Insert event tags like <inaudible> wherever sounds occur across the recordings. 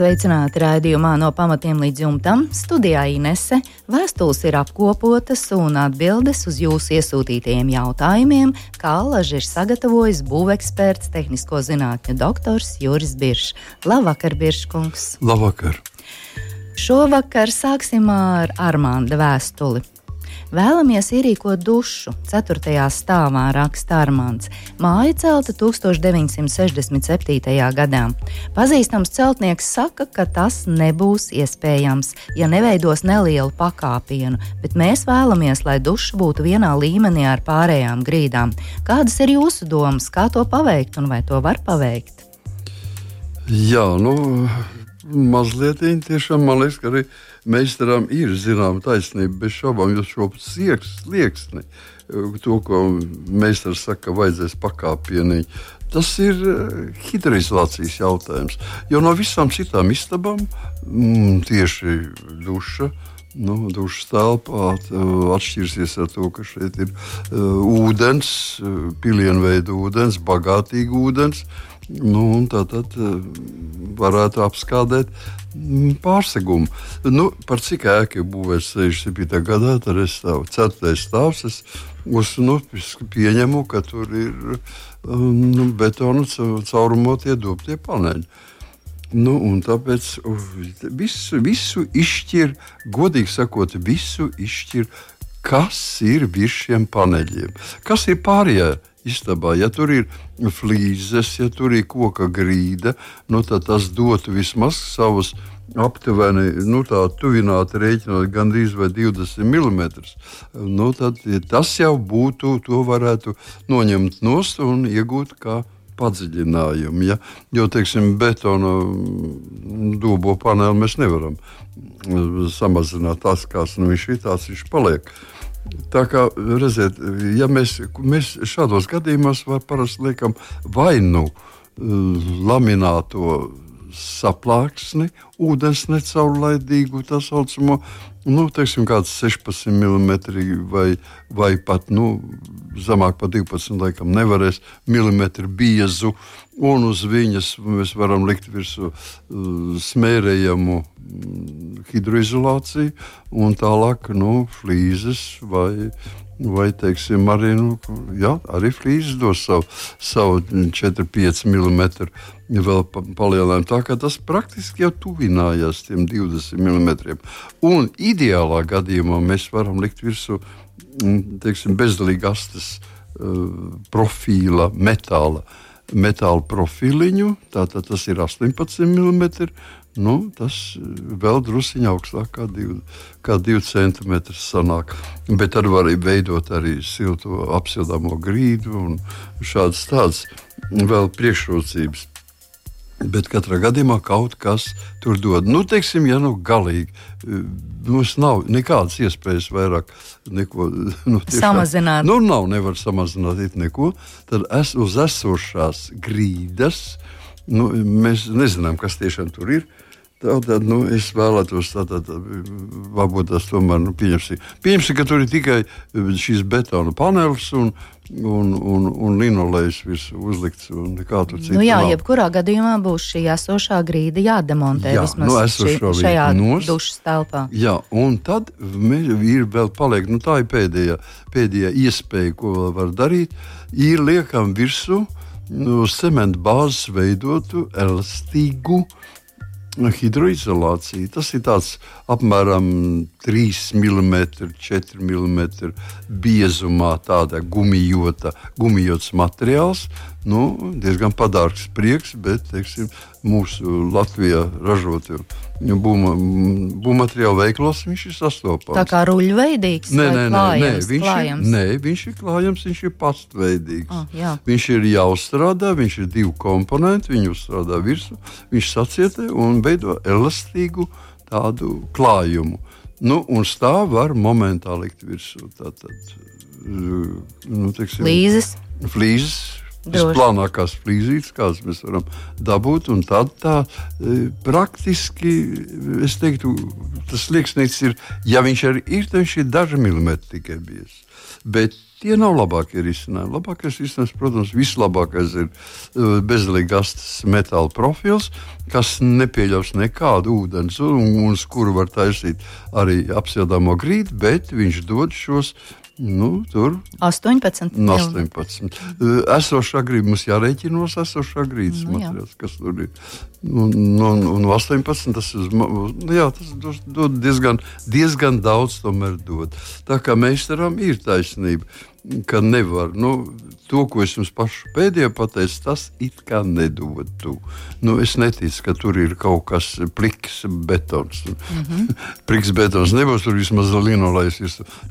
Sveicināti raidījumā no pamatiem līdz jumtam. Studijā Inese vēstules ir apkopotas un atbildes uz jūsu iesūtītajiem jautājumiem, kā alaži ir sagatavojis būveksperts, tehnisko zinātņu doktors Juris Biršs. Labvakar, Birškungs! Labvakar! Šovakar sāksim ar Armānda vēstuli. Vēlamies ierīkot dušu 4. stāvā, raksta Armāns. Māja celta 1967. gadā. Pazīstams celtnieks saka, ka tas nebūs iespējams, ja neveidos nelielu pakāpienu, bet mēs vēlamies, lai duša būtu vienā līmenī ar pārējām grīdām. Kādas ir jūsu domas, kā to paveikt un vai to var paveikt? Jā, nu, mazliet tiešām man liekas, ka arī meistaram ir zināma taisnība, bez šaubām, jo šo slieksni, to, ko meistars saka, vajadzēs pakāpienī. Tas ir eh, hidroizolācijas jautājums. Jo no visām citām istabām mm, tieši duša. Nu, Dušas telpā atšķirsies ar to, ka šeit ir uh, ūdens, pilienveida ūdens, bagātīgi ūdens. Nu, tā tad uh, varētu apskādēt Mm, pārsegumu. Nu, par cik ēka ir būvēta 67. gadā, tad es stāvu 4. stāvs. Es uz, nu, pieņemu, ka tur ir um, nu, betona caurumotie dobtie paneļi. Nu, tāpēc visu, visu izšķir, godīgi sakot, visu izšķir, kas ir virs šiem paneļiem. Kas ir pārējie? Istabā. Ja tur ir flīzes, ja tur ir koka grīda, nu, tad tas dotu vismaz savus aptuveni nu, tuvināti rēķinot gandrīz 20 mm. Nu, tad, tas jau būtu, to varētu noņemt nost un iegūt kā padziļinājumu. Ja? Jo, teiksim, betona dūbo paneli mēs nevaram samazināt tās, kāds nu, viņš ir, tāds viņš paliek. Uh, Tā kā redziet, ja mēs, mēs šādos gadījumos parasti liekam vai nu eh, lamināto saplāksni, ūdens necaurlaidīgu, tā saucamo, nu, teiksim, kāds 16 mm vai, vai pat nu, zemāk par 12, laikam, nevarēs milimetru biezu, un uz viņas mēs varam likt virsū uh, smērējumu mm, hidroizolāciju, un tālāk nu, flīzes vai vai teiksim, arī, nu, jā, arī flīzes dos savu, savu 4-5 mm vēl palielinājumu. Tā kā tas praktiski jau tuvinājās tiem 20 mm. Un ideālā gadījumā mēs varam likt virsū mm, teiksim, bezdalīgi astes uh, profila metāla. Metāla profiliņu, tātad tas ir 18 mm, nu, tas eh, vēl druskuļi augstāk, kā 2 cm. Sanāk. Bet tad var arī veidot arī silto apsildāmo grīdu un šādas tādas vēl priekšrocības. Bet katrā gadījumā kaut kas tur dod. Nu, teiksim, ja nu galīgi eh, mums nav nekādas iespējas vairāk neko <laughs> nu, tiešām, samazināt. Nu, nav, nevar samazināt neko. Tad es uz esošās grīdas, nu, mēs nezinām, kas tiešām tur ir. Tātad, nu, es vēlētos, tātad, varbūt tas tomēr nu, pieņemsim. Pieņemsim, ka tur ir tikai šīs betona panelis un, un, un, un linolejs virsū uzlikts. Nu, jā, nav. jebkurā gadījumā būs šī esošā grīda jādemontē jā, vismaz nu, šī, šajā nos, dušas telpā. Jā, un tad ir vēl paliek, nu, tā ir pēdējā, pēdējā iespēja, ko var darīt, ir liekam virsū nu, cementa bāzes veidotu elastīgu hidroizolācija. Tas ir tāds apmēram 3 mm, 4 mm biezumā, tāda gumijota, gumijots materiāls. Nu, diezgan padārgs prieks, bet teiksim, mūsu Latvijā ražotie būvmateriālu veiklos viņš ir sastopams. Tā kā ruļveidīgs nē, nē, nē, nē, viņš klājams. ir, nē, viņš ir klājams, viņš ir pastveidīgs. Oh, jā. viņš ir jāuzstrādā, viņš ir divu komponentu, viņu uzstrādā virsmu, viņš sacietē un veido elastīgu tādu klājumu. Nu, un stāv var momentā likt virsū. Tātad nu, teiksim, Līzes. flīzes. Visplānākās flīzītes, kādas mēs varam dabūt. un Tad tā e, praktiski, es teiktu, tas slieksnis ir, ja viņš arī ir, tad viņš ir daži milimetri tikai biezs. Bet tie nav labākie risinājumi. Labākais risinājums, protams, vislabākais ir e, bezdelīgas metāla profils, kas nepieļaus nekādu ūdens, un, un uz kuru var taisīt arī apsildāmo grīdu, bet viņš dod šos. Nu, tur 18. No mil- 18. Uh, Esošā grīda mums jārēķinos esošā grīdas Nu, nu, materiāls, kas tur ir. Un, un, un 18. tas, ma- nu, jā, tas dod diezgan, diezgan daudz, tomēr dod. Tā kā meistaram ir taisnība, ka nevar. Nu, to, ko es jums pašu pēdējā pateicu, tas it kā nedod. Tu. Nu, es neticu, ka tur ir kaut kas pliks betons. <laughs> Mm. -hmm. pliks betons nebūs, tur vismaz linolais.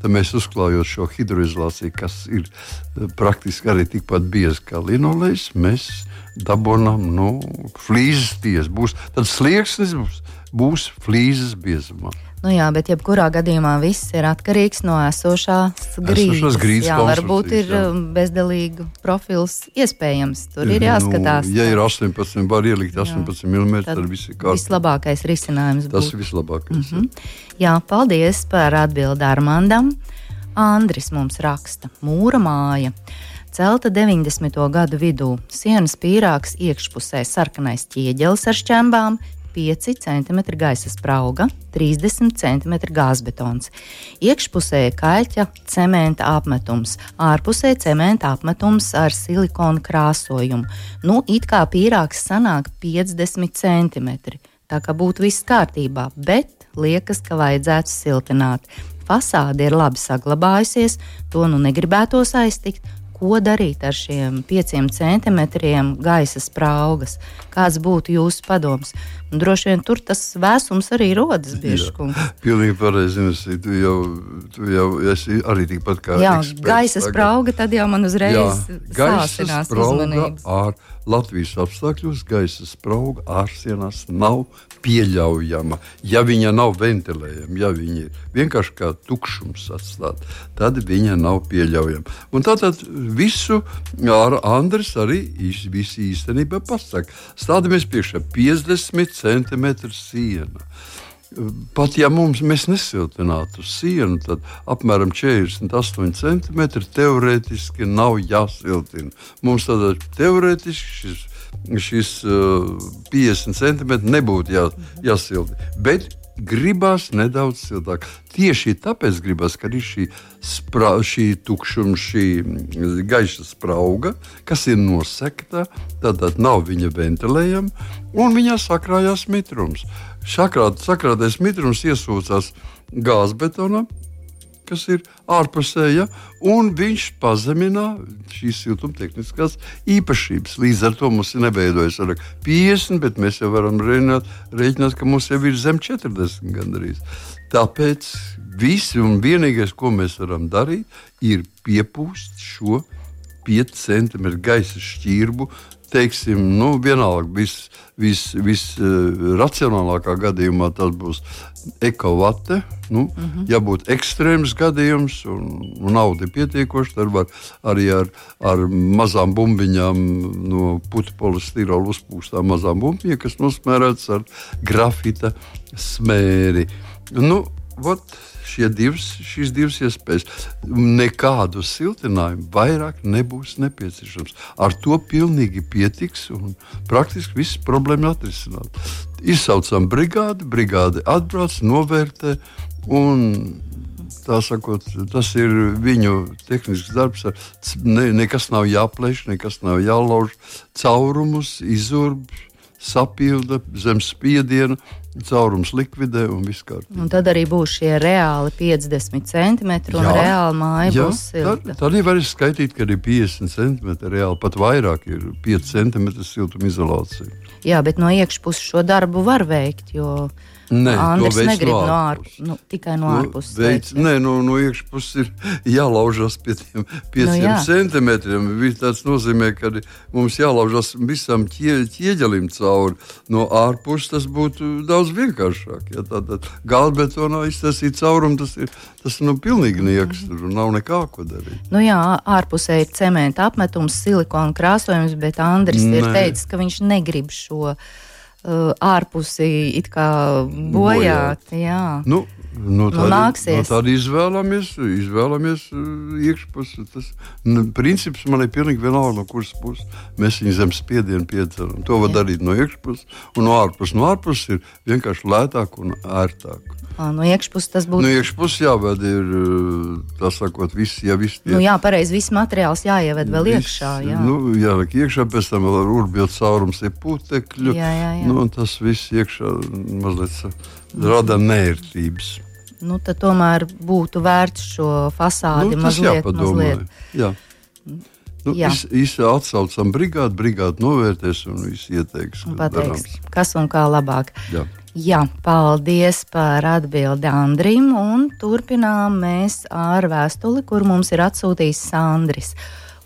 Tad mēs uzklājot šo hidroizolāciju, kas ir eh, praktiski arī tikpat bieza kā linolais, mēs dabūjam nu, flīzes tiesas. Būs tad slieksnis būs, būs flīzes biezumā. Nu jā, bet jebkurā gadījumā viss ir atkarīgs no esošās grīdas. grīdas jā, varbūt ir jā. um, bezdelīgu profils iespējams. Tur ir jāskatās. Nu, ja ir 18, var ielikt 18 mm, tad, tad viss ir kārtībā. Vislabākais risinājums Tas būtu. ir vislabākais. Mm Mhm. Jā, paldies par atbildi Armandam. Andris mums raksta, mūra māja. Celta 90. gadu vidū, sienas pīrāgs iekšpusē sarkanais ķieģelis ar šķembām, 5 cm gaisa sprauga, 30 cm gāzbetons. Iekšpusē kaļķa cementa apmetums, ārpusē cementa apmetums ar silikonu krāsojumu. Nu, it kā pīrāgs sanāk 50 cm. Tā kā būtu viss kārtībā, bet liekas, ka vajadzētu siltināt. Fasāde ir labi saglabājusies, to nu negribētos aiztikt. Ko darīt ar šiem pieciem centimetriem gaisa spraugas? Kāds būtu jūsu padoms? Un droši vien tur tas vēsums arī rodas bieži. Pilnīgi pareizi. Ines, Tu jau, tu jau esi arī tikpat kā Jā, eksperts gaisa sprauga, tad jau man uzreiz Jā, sāsinās uzmanības. ar Latvijas apstākļos gaisa sprauga ārsienās nav pieļaujama. Ja viņa nav ventilējama, ja viņa ir vienkārši kā tukšums atstāta, tad viņa nav pieļaujama. Un tātad visu ar Andris arī īstenībā pasaka. Stādamies priekšā 50 cm siena. Pat ja mums mēs nesiltinātu sienu, tad apmēram 48 cm teorētiski nav jāsiltina. Mums tādā teorētiski šis, šis uh, 50 cm nebūtu jā, jāsiltina. Bet gribās nedaudz siltāk. Tieši tāpēc gribās, ka ir šī, spra, šī tukšuma, šī mm, gaisa sprauga, kas ir nosekta, tad nav viņa ventilējama un viņā sakrājās mitrums. Sakrāt, sakrātais mitrums iesūcās gāzbetonā, kas ir ārpusēja, un viņš pazemina šīs siltumtehniskās īpašības. Līdz ar to mums ir neveidojas ar 50, bet mēs jau varam rēķināt, rēķināt ka mums jau ir zem 40 gandrīz. Tāpēc viss un vienīgais, ko mēs varam darīt, ir piepūst šo 5 cm gaisa šķirbu. Teiksim, nu, vienalga, visracionālākā vis, vis, uh, gadījumā tas būs ekovate. Nu, mm -hmm. Ja būtu ekstrēms gadījums un, un nauda ir pietiekoša, tad var arī ar, ar mazām bumbiņām no putekļa uzpūstām mazām bumbiņām, kas nosmērētas ar grafita smēri. Nu, vat, divas, šīs divas iespējas. Nekādu siltinājumu vairāk nebūs nepieciešams. Ar to pilnīgi pietiks un praktiski viss problēma atrisināt. Izsaucam brigādi, brigāde atbrauc, novērtē un sakot, tas ir viņu tehnisks darbs. Ne, nekas nav jāplēš, nekas nav jālauž. Caurumus izurb, sapilda zem spiediena, caurums likvidē un viss kārtībā. Un tad arī būs šie reāli 50 centimetri un jā, reāli māja jā, būs silta. Tad arī var skaitīt, ka ir 50 centimetri reāli, pat vairāk ir 5 centimetri siltuma izolācija. Jā, bet no iekšpuses šo darbu var veikt, jo Nē, Andris negrib no ārpuses. Nu, tikai no ārpuses. Veids, veids, nē, no, no iekšpuses ir <laughs> jālaužas pie tiem pieciem jā. no centimetriem. Tas nozīmē, ka mums jālaužas visam ķie, ķieģelim cauri. No ārpuses tas būtu daudz vienkāršāk. Ja tātad gāzbetonā iztaisīt caurumu, tas ir tas nu, pilnīgi nieks. Tur nav nekā ko darīt. Nu jā, ārpusē ir cementa apmetums, silikona krāsojums, bet Andris Nē. ir teicis, ka viņš negrib šo uh, ārpusi it kā bojāt. Jā. Nu, Nu, Nu, tad, nāksies. Nu, tad izvēlamies, izvēlamies uh, iekšpusi. Tas nu, princips man ir pilnīgi vienalga, no kuras puses mēs viņu zem spiedienu piedzeram. To var Jā. darīt no iekšpuses un no ārpuses. No ārpuses ir vienkārši lētāk un ērtāk. Ā, No iekšpuses tas būtu. No iekšpuses jāved ir, uh, tā sakot, viss, ja viss tie Nu, jā, pareizi. Viss materiāls jāieved vēl viss, iekšā. Jā. Nu, jā, liek iekšā, pēc tam vēl ar urbiet caurums ir putekļu. Jā, jā, jā. Nu, un tas viss iekšā mazliet rada nērtības. Nu, tad tomēr būtu vērts šo fasādi Nu, mazliet, jāpadomā. mazliet. Jā. Nu, Īsi atsaucam brigādi, brigādi novērtēs un viss ieteiks. Un pateiks, darāms. kas un kā labāk. Jā. Jā, paldies par atbildi Andrim. Un turpinām mēs ar vēstuli, kur mums ir atsūtījis Sandris.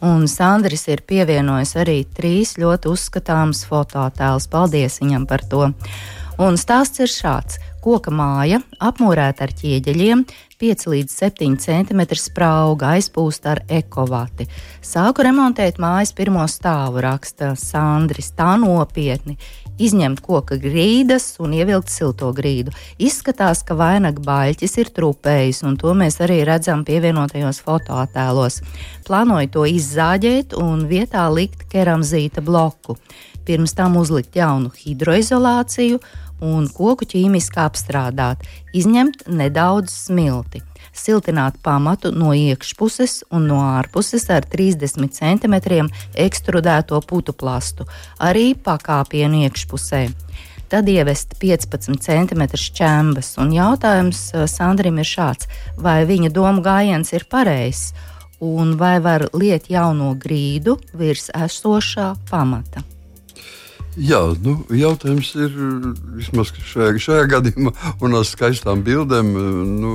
Un Sandris ir pievienojis arī trīs ļoti uzskatāmas fototēlus. Paldies viņam par to. Un stāsts ir šāds. Koka māja, apmūrēta ar ķieģeļiem, 5 līdz 7 cm sprauga, aizpūsta ar ekovati. Sāku remontēt mājas pirmo stāvu, raksta Sandris. Tā nopietni. Izņemt koka grīdas un ievilkt silto grīdu. Izskatās, ka vainaga baļķis ir trupējis, un to mēs arī redzam pievienotajos fotoattēlos. Plānoju to izzāģēt un vietā likt keramzīta bloku. Pirms tam uzlikt jaunu hidroizolāciju un koku ķīmiski apstrādāt, izņemt nedaudz smilti, siltināt pamatu no iekšpuses un no ārpuses ar 30 cm ekstrudēto putu plastu, arī pakāpienu iekšpusē. Tad ievest 15 cm šķembas, un jautājums eh, Sandrim ir šāds: vai viņa domu gājiens ir pareizs, un vai var liet jauno grīdu virs esošā pamata? Jā, nu, jautājums ir vismaz šajā, šajā gadījumā, un ar skaistām bildēm. Nu,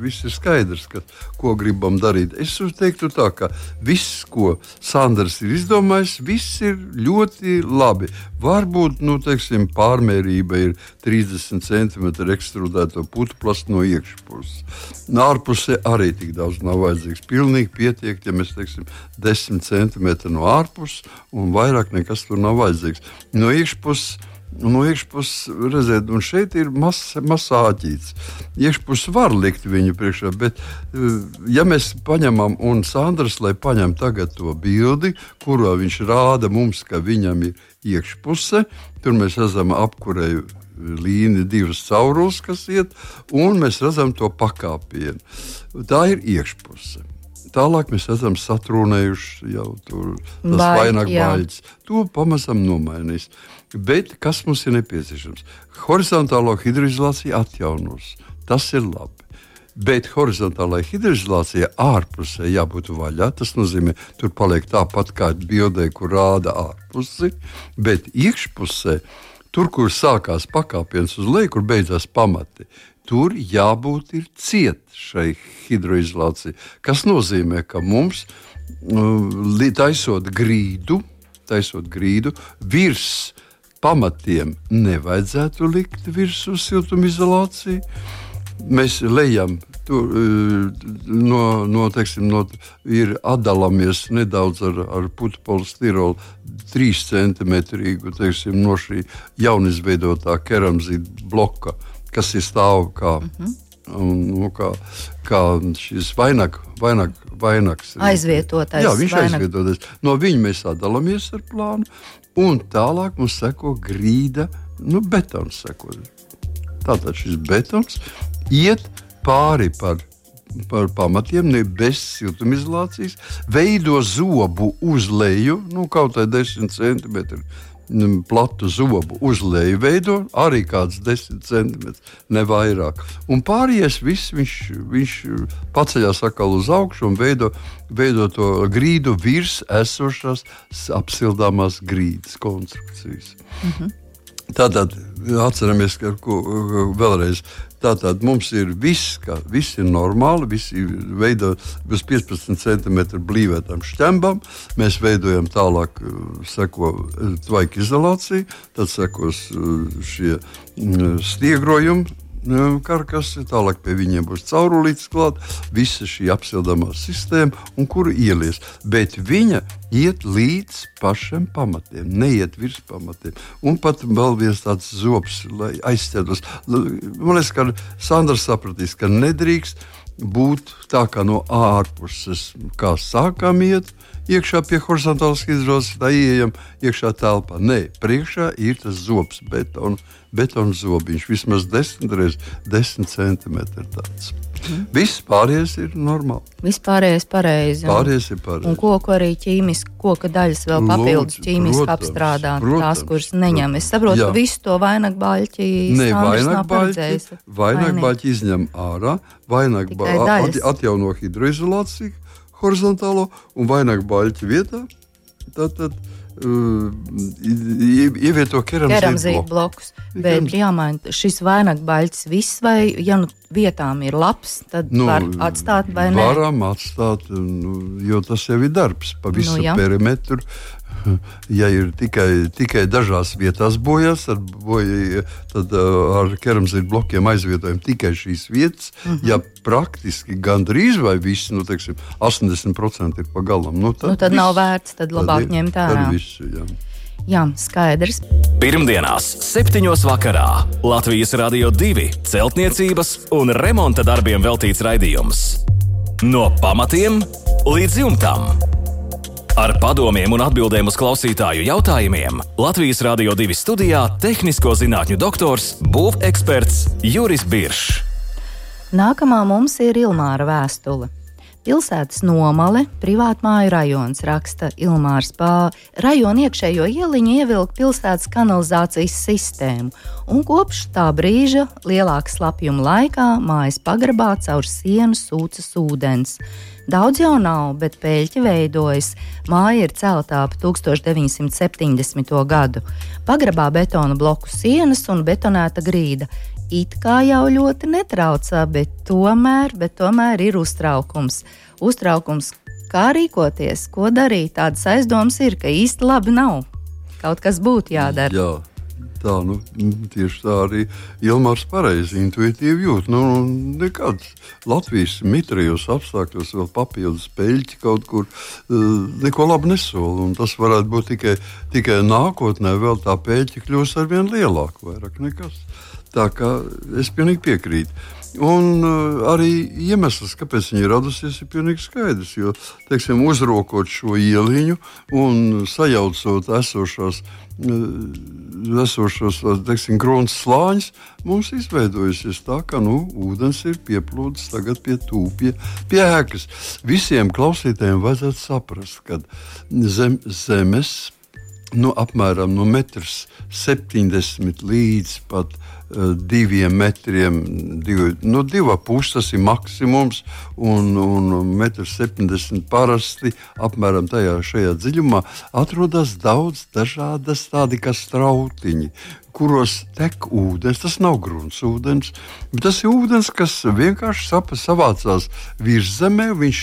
viss ir skaidrs, ka, ko gribam darīt. Es teiktu, tā, ka viss, ko Sandrs ir izdomājis, viss ir ļoti labi. Varbūt nu, teiksim, pārmērība ir 30 cm ekstrudēto putu plastu no iekšpuses. No ārpusē arī tik daudz nav vajadzīgs. Pilnīgi pietiek, ja mēs teiksim 10 cm no ārpuses un vairāk nekas tur nav vajadzīgs. No iekšpuses No iekšpuses redzēt, un šeit ir mazs masāķis. Iekšpuses var likt viņu priekšā, bet, eh, ja mēs paņemam, un Sandrs, lai paņem tagad to bildi, kurā viņš rāda mums, ka viņam ir iekšpuse, tur mēs redzam apkurēju līniju, divas caurules, kas iet, un mēs redzam to pakāpienu. Tā ir iekšpuse. Tālāk mēs esam satrūnējuši jau tur tas Baļķi, vainag baļķis. To pamazām nomainīs. Bet kas mums ir nepieciešams? Horizontālo hidroizolāciju atjaunos. Tas ir labi. Bet horizontālajai hidroizolācijai ārpusē jābūt vaļā. Tas nozīmē, tur paliek tāpat kā bildē, kur rāda ārpusi. Bet iekšpusē, tur, kur sākās pakāpiens uz leju, kur beidzās pamati, tur jābūt ir ciet šai hidroizolācijai. Kas nozīmē, ka mums nu, taisot grīdu, taisot grīdu virs pamatiem nevajadzētu likt virsū siltumizolāciju. Mēs lejam tur, eh, no, no, teiksim, no, ir atdalāmies nedaudz ar, ar polistirolu, 3 centimetrīgu teiksim, no šī jaunizveidotā keramzīta bloka, kas ir stāv kā. Mm -hmm. Un, nu, kā, kā šis vainag, vainag, vainags. Aizvietotais Jā, viņš vainag- aizvietotais. No viņa mēs atdalāmies ar plānu, un tālāk mums seko grīda, nu, betons. Seko. Tātad šis betons iet pāri par, par pamatiem, ne bez siltumizolācijas, veido zobu uz leju, nu, kaut kā 10 centimetru. mm, Platu zobu uz leju veido arī kāds 10 centimetrus, ne vairāk. Un pārējais viss viņš, viņš paceļās atkal uz augšu un veido, veido to grīdu virs esošās apsildāmās grīdas konstrukcijas. Tātad atceramies, ka ko, vēlreiz. Tātad mums ir viss, ka viss ir normāli, viss ir veidojis uz 15 cm blīvētam šķembam. Mēs veidojam tālāk, seko tvaika izolācija, tad sekos šie stiegrojumi karkas, tālāk pie viņiem būs caurulītes klāt, visa šī apsildāmā sistēma, un kuru ielies. Bet viņa iet līdz pašiem pamatiem, neiet virs pamatiem. Un pat vēl viens tāds zops, lai aizķertos. Man liekas, ka Sandra sapratīs, ka nedrīkst būt tā kā no ārpuses, kā sākām iet iekšā pie horizontālas izrādes, tā ieejam iekšā telpā. Nē, priekšā ir tas zobs, betona, betona zobiņš, vismaz 10 reizes 10 centimetri tāds. Mm. Viss pārējais ir normāli. Viss pārējais pareizi. Pārējais ir pareizi. Un koku arī ķīmiski, koka daļas vēl papildus ķīmiski apstrādāt, protams, tās, kuras neņem. Es saprotu, Jā. ka visu to vainagbaļķi vainagbaļķi, vainagbaļķi izņem ārā, vainagbaļķi atjauno hidroizolāciju horizontālo un vainagu baļķu vietā. Tātad, uh, ievieto keramzītu blokus. Bet jāmaina šis vainagbaļķis viss, vai ja nu vietām ir labs, tad nu, var atstāt vai ne? Varam atstāt, nu, jo tas jau ir darbs pa visu nu, perimetru ja ir tikai, tikai dažās vietās bojās, tad, boja, tad uh, ar keramzītu blokiem aizvietojam tikai šīs vietas. Mm -hmm. Ja praktiski gandrīz vai viss, nu, teiksim, 80% ir pagalam, nu, tad, nu, tad viss, nav vērts, tad labāk tad, ņemt ārā. Visu, jā. Jā, skaidrs. Pirmdienās, 7. vakarā Latvijas Rādio 2 celtniecības un remonta darbiem veltīts raidījums. No pamatiem līdz jumtam. Ar padomiem un atbildēm uz klausītāju jautājumiem Latvijas Rādio 2 studijā - tehnisko zinātņu doktors, būveksperts Juris Biršs. Nākamā mums ir Ilmāra vēstule. Pilsētas nomale, privātmāju rajons, raksta Ilmārs Pā. Rajona iekšējo ieliņu ievilka pilsētas kanalizācijas sistēmu, un kopš tā brīža lielāka slapjuma laikā mājas pagrabā caur sienu sūcas ūdens. Daudz jau nav, bet pēļķi veidojas. Māja ir celtā ap 1970. gadu. Pagrabā betona bloku sienas un betonēta grīda. It kā jau ļoti netraucā, bet tomēr, bet tomēr ir uztraukums. Uztraukums, kā rīkoties, ko darīt. Tādas aizdomas ir, ka īsti labi nav. Kaut kas būtu jādara. Jā tā, nu, tieši tā arī Ilmārs pareizi intuitīvi jūt. Nu, nekāds Latvijas mitrajos apstākļos vēl papildus peļķi kaut kur uh, neko labu nesola. Tas varētu būt tikai, tikai nākotnē, vēl tā peļķa kļūs ar vien lielāku, vairāk nekas. Tā kā es pilnīgi piekrītu. Un uh, arī iemesls, kāpēc viņa ir radusies, ir pilnīgi skaidrs. Jo, teiksim, uzrokot šo ieliņu un sajaucot esošās, uh, esošos teiksim, kronas slāņus, mums izveidojusies tā, ka nu, ūdens ir pieplūdis tagad pie tūpja, pie ēkas. Visiem klausītājiem vajadzētu saprast, ka zem, zemes nu, apmēram no 1,70 m līdz pat diviem metriem, divi, nu, divi pusi tas ir maksimums, un, un metrs 70 parasti apmēram tajā dziļumā atrodas daudz dažādas tādi kā strautiņi, kuros tek ūdens. Tas nav gruntsūdens, bet tas ir ūdens, kas vienkārši savācās virzemē, viņš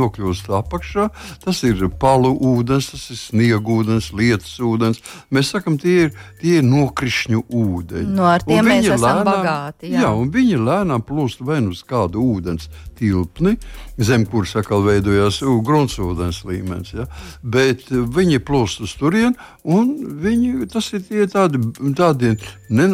nokļūst apakšā. Tas ir palu ūdens, tas ir sniegu ūdens, lietus ūdens. Mēs sakām, tie ir, tie ir nokrišņu ūdeņi. No ar tiem mēs esam lēnām, bagāti. Jā. jā, un viņi lēnām plūst vai nu uz kādu ūdens tilpni, zem kuras atkal veidojās gruntsūdens līmenis. Ja? Bet viņi plūst uz turieni, un viņi, tas ir tie tādi, tādi ne,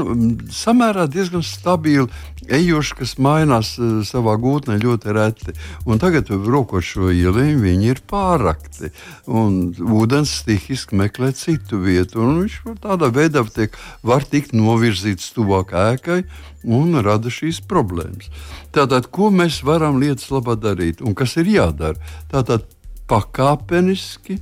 samērā diezgan stabili ejuši, kas mainās uh, savā gūtnē ļoti reti. Un tagad, rokot šo ieliņu, viņi ir pārakti. Un ūdens stihiski meklē citu vietu. Viņš tādā veidā tiek, var tikt novirzīts tuvāk ēkai un rada šīs problēmas. Tātad, ko mēs varam lietas labā darīt un kas ir jādara? Tātad pakāpeniski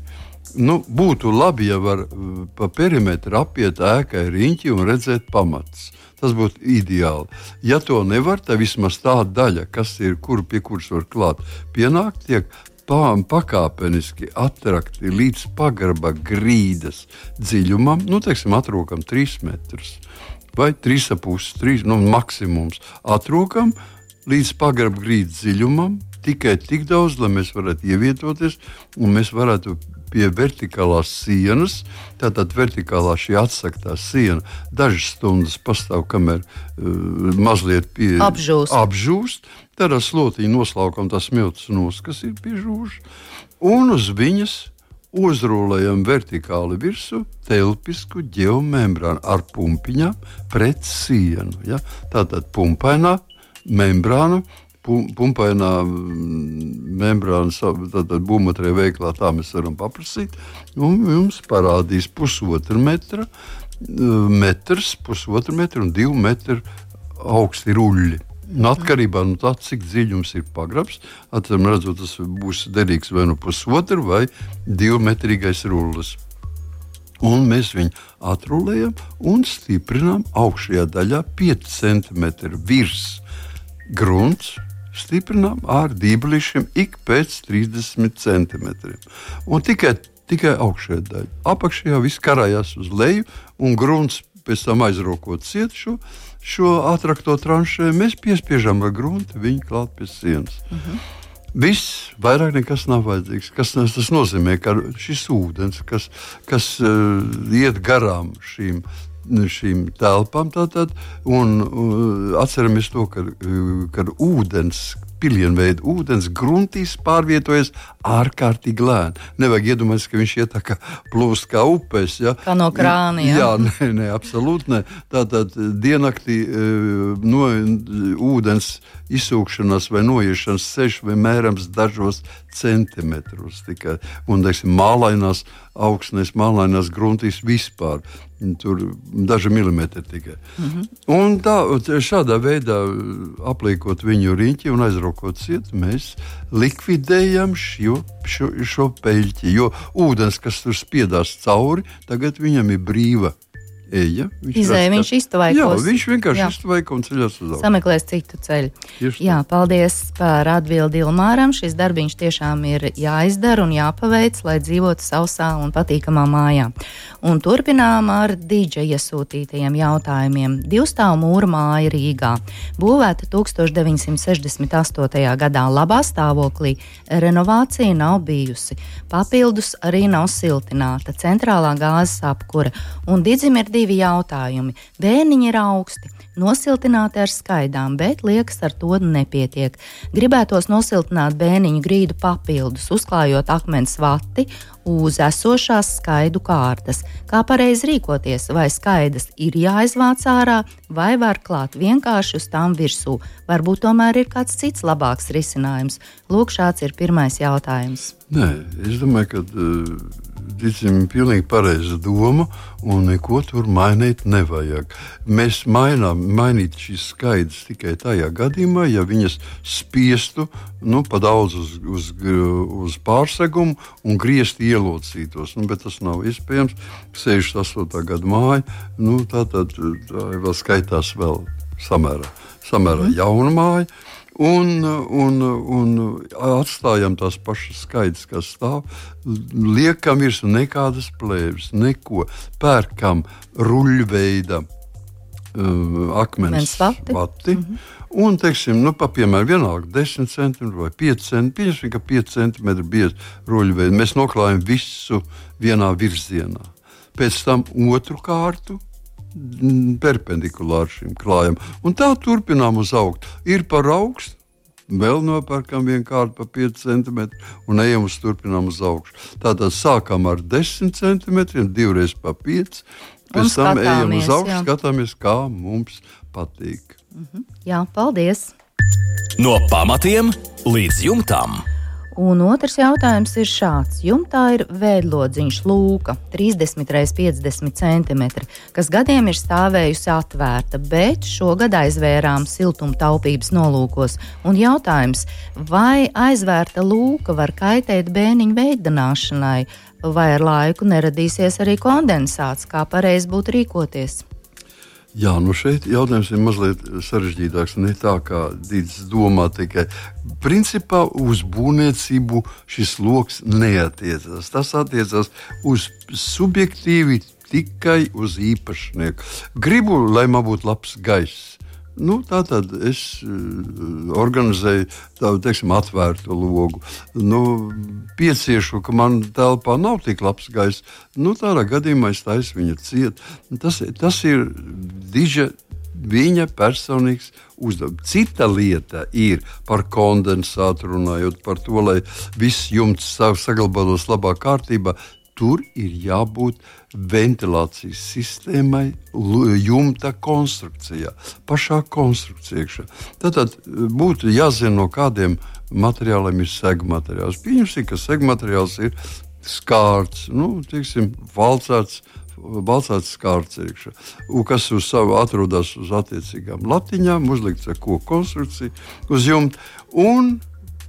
nu, būtu labi, ja var uh, pa perimetru apiet ēkai riņķi un redzēt pamatus. Tas būtu ideāli. Ja to nevar, tad vismaz tā daļa, kas ir, kur pie kuras var klāt, pienākt, tiek pakāpeniski attrakti līdz pagraba grīdas dziļumam, nu, teiksim, atrokam 3 metrus vai 3,5, 3 nu, maksimums. Atrokam līdz pagraba grīdas dziļumam tikai tik daudz, lai mēs varētu ievietoties un mēs varētu pie vertikālās sienas. Tātad vertikālā šī atsaktā siena dažas stundas pastāv, kamēr uh, mazliet pie, apžūst. apžūst. Tad ar slotiņu noslaukam tās smilts nos, kas ir piežūžas, un uz viņas uzrūlējam vertikāli virsmu telpisku geomembrānu ar pumpiņām pret sienu. Ja? Tātad pumpainā membrāna pumpainā mm, membrānas, tad būvmatrē veiklā tā mēs varam paprasīt. Un jums parādīs pusotru metra, mm, metrs, pusotru metru un divu metru augsti ruļļi. Nu, atkarībā no tā, cik dziļums ir pagrabs, atcīm redzot, tas būs derīgs vai nu pusotru vai divu metrīgais rullis. Un mēs viņu atrulējam un stiprinām augšējā daļā 5 cm virs grunts, stiprinām ar dīblišiem ik pēc 30 centimetriem. Un tikai, tikai augšējā daļa. Apakšējā viss karājās uz leju, un grunts pēc tam aizrokot ciet šo, atrakto tranšē, mēs piespiežam ar gruntu viņu klāt pie sienas. Uh -huh. Viss, vairāk nekas nav vajadzīgs. Kas, tas nozīmē, ka šis ūdens, kas, kas uh, iet garām šīm šīm telpām. Tātad, un, un atceramies to, ka, ka ūdens pilienveida ūdens gruntīs pārvietojas ārkārtīgi lēni. Nevajag iedomāties, ka viņš iet tā kā plūst kā upēs. Ja? Kā no krāna. Jā, jā <laughs> nē, nē, absolūti nē. Tātad diennaktī no ūdens izsūkšanās vai noiešanas ceļš vai mērams dažos centimetrus tikai. Un, teiksim, mālainās augsnēs, mālainās gruntīs vispār. Tur daži milimetri tikai. Mm -hmm. Un tā, šādā veidā apliekot viņu riņķi un aizraukot ciet, mēs likvidējam šo, šo, šo peļķi. Jo ūdens, kas tur spiedās cauri, tagad viņam ir brīva eja. Viņš, Izēja, viņš iztuvaikos. Jā, viņš vienkārši iztuvaiko un ceļās uz augšu. Sameklēs citu ceļu. Tieši jā, paldies par atbildi Ilmāram. Šis darbiņš tiešām ir jāizdara un jāpaveic, lai dzīvotu sausā un patīkamā mājā. Un turpinām ar dīdža iesūtītajiem jautājumiem. Divstāvu mūra māja Rīgā. Būvēta 1968. gadā labā stāvoklī, renovācija nav bijusi. Papildus arī nav siltināta centrālā gāzes apkure un Didzim ir divi jautājumi. Bērniņi ir augsti, nosiltināti ar skaidām, bet liekas, ar to nepietiek. Gribētos nosiltināt bērniņu grīdu papildus, uzklājot akmens vati uz esošās skaidu kārtas. Kā pareizi rīkoties, vai skaidas ir jāizvāc ārā, vai var klāt vienkārši uz tām virsū. Varbūt tomēr ir kāds cits labāks risinājums. Lūk, šāds ir pirmais jautājums. Nē, es domāju, ka. Uh ticam, pilnīgi pareiza doma, un neko tur mainīt nevajag. Mēs mainām, mainīt šīs skaidrs tikai tajā gadījumā, ja viņas spiestu nu, pa daudz uz, uz, uz pārsegumu un griezt ielocītos. Nu, bet tas nav iespējams. 68. gada māja, nu, tā, tā, tā vēl skaitās vēl samērā, samērā mm. jauna māja un, un, un atstājam tās pašas skaidrs, kas stāv. Liekam virsū nekādas plēves, neko. Pērkam ruļveida uh, akmens vati. vati. Mm -hmm. Un, teiksim, nu, pa, piemēram, vienalga 10 centimetri vai 5 centimetri. Pieņemsim, ka 5 centimetri bieza ruļveida. Mēs noklājam visu vienā virzienā. Pēc tam otru kārtu perpendikulāri šim klājam. Un tā turpinām uzaugt. Ir par augstu. Vēl nopērkam vienu kārtu par 5 centimetriem un ejam uz turpinām uz augšu. Tātad sākam ar 10 centimetriem, divreiz pa 5. Pēc tam ejam uz augšu, jā. skatāmies, kā mums patīk. -hmm. Jā, paldies! No pamatiem līdz jumtam! Un otrs jautājums ir šāds. Jumtā ir veidlodziņš lūka 30 x 50 cm, kas gadiem ir stāvējusi atvērta, bet šogad aizvērām siltuma taupības nolūkos. Un jautājums, vai aizvērta lūka var kaitēt bēniņu veidināšanai, vai ar laiku neradīsies arī kondensāts, kā pareizi būtu rīkoties? Jā, nu šeit jautājums ir mazliet sarežģītāks. Ne tā kā Dīdis domā, tikai principā uz būvniecību šis lokus neatiecas. Tas attiecas uz subjektīvi tikai uz īpašnieku. Gribu, lai man būtu labs gaiss. Nu, tā tad es uh, organizēju tādu teiksim, atvērtu logu. Nu, pieciešu, ka man telpā nav tik labs gaiss. Nu, tādā gadījumā es taisu viņu ciet. Tas, tas ir diža. Viņa personīgs uzdevums. Cita lieta ir par kondensātu runājot, par to, lai viss jumts saglabātos labā kārtībā. Tur ir jābūt ventilācijas sistēmai, jumta konstrukcijā, pašā konstrukcijā. Tad, tad būtu jāzina, no kādiem materiāliem ir segmateriāls. Pieņemsim, ka segmateriāls ir skārts, nu, teiksim, valcāts. Balsāts skārts iekšā, kas uz savu atrodas uz attiecīgām latiņām, uzlikts ar koku konstrukciju, uz jumta. Un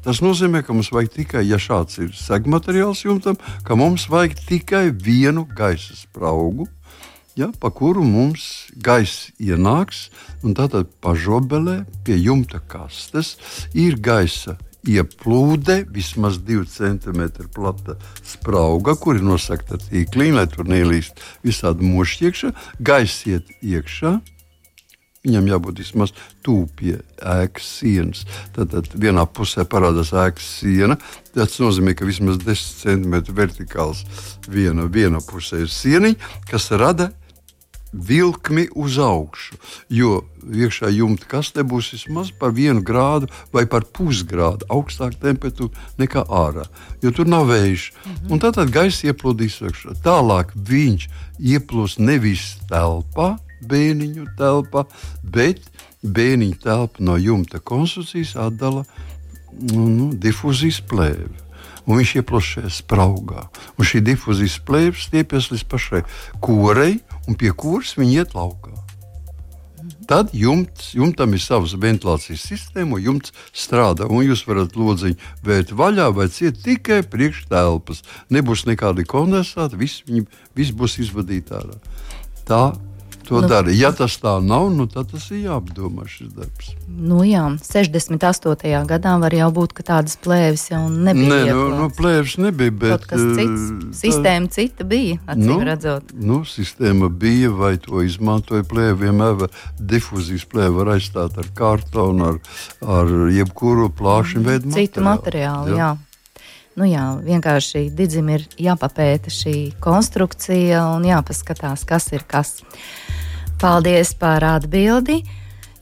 Tas nozīmē, ka mums vajag tikai, ja šāds ir segmateriāls jumtam, ka mums vajag tikai vienu gaisa spraugu, ja, pa kuru mums gaisa ienāks. Tad pažobelē pie jumta kastes ir gaisa ieplūde, vismaz 2 cm plata sprauga, kur ir nosakta tīkliņa, lai tur nelīst visādi mošķi iekšā. Gaisa iet iekšā, Viņam jābūt vismaz tuvu pie ēkas sienas. Tad, tad vienā pusē parādās ēkas siena. Tas nozīmē, ka vismaz 10 cm vertikāls viena, viena pusē ir sieniņa, kas rada vilkmi uz augšu. Jo iekšā jumta kastē būs vismaz par vienu grādu vai par pusgrādu augstāka temperatūra nekā ārā. Jo tur nav vējš. Mm -hmm. Un tad, tad gaisa ieplūdīs iekšā. Tālāk viņš ieplūst nevis telpā, bēniņu telpa, bet bēniņu telpa no jumta konstrukcijas atdala nu, nu, difūzijas plēvi. Un viņš šajā spraugā. Un šī difūzijas plēve stiepjas līdz pašai korei, un pie kuras viņi iet laukā. Tad jumts, jumtam ir savs ventilācijas sistēma, un jumts strādā. Un jūs varat lodziņu vērt vaļā vai ciet tikai priekš telpas. Nebūs nekādi kondensāti, viss, viņi, viss būs izvadīts ārā. Tā to nu, dara. Ja tas tā nav, nu, tad tas ir jāapdomā šis darbs. Nu, jā, 68. gadā var jau būt, ka tādas plēves jau nebija. Nē, nu, nu, plēves nebija, bet Kaut kas cits. Tā, sistēma cita bija, acīm nu, redzot. Nu, sistēma bija, vai to izmantoja plēve, vienmēr difūzijas plēve var aizstāt ar kartonu, ar, ar jebkuru plāšu mm, veidu citu materiālu. materiālu jā. Jā. Nu jā, vienkārši Digim ir jāpapēta šī konstrukcija un jāpaskatās, kas ir kas. Paldies par atbildi!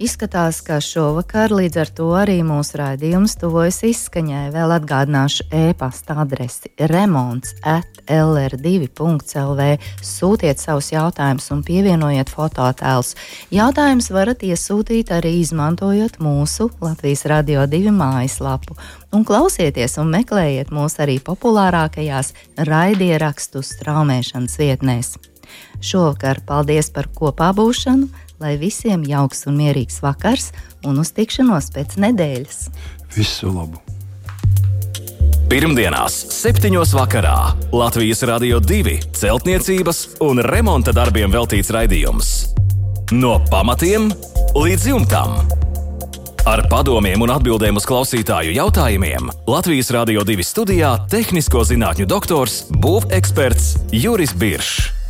Izskatās, ka šovakar līdz ar to arī mūsu raidījums tuvojas izskaņai. Vēl atgādināšu e-pasta adresi remonds at lr2.lv. Sūtiet savus jautājumus un pievienojiet fototēlus. Jautājumus varat iesūtīt arī izmantojot mūsu Latvijas Radio 2 mājaslapu. Un klausieties un meklējiet mūs arī populārākajās raidierakstu straumēšanas vietnēs. Šovakar paldies par kopā būšanu! lai visiem jauks un mierīgs vakars un uz tikšanos pēc nedēļas. Visu labu! Pirmdienās, 7. vakarā Latvijas Rādio 2 celtniecības un remonta darbiem veltīts raidījums. No pamatiem līdz jumtam. Ar padomiem un atbildēm uz klausītāju jautājumiem Latvijas Rādio 2 studijā - tehnisko zinātņu doktors, būveksperts Juris Biršs.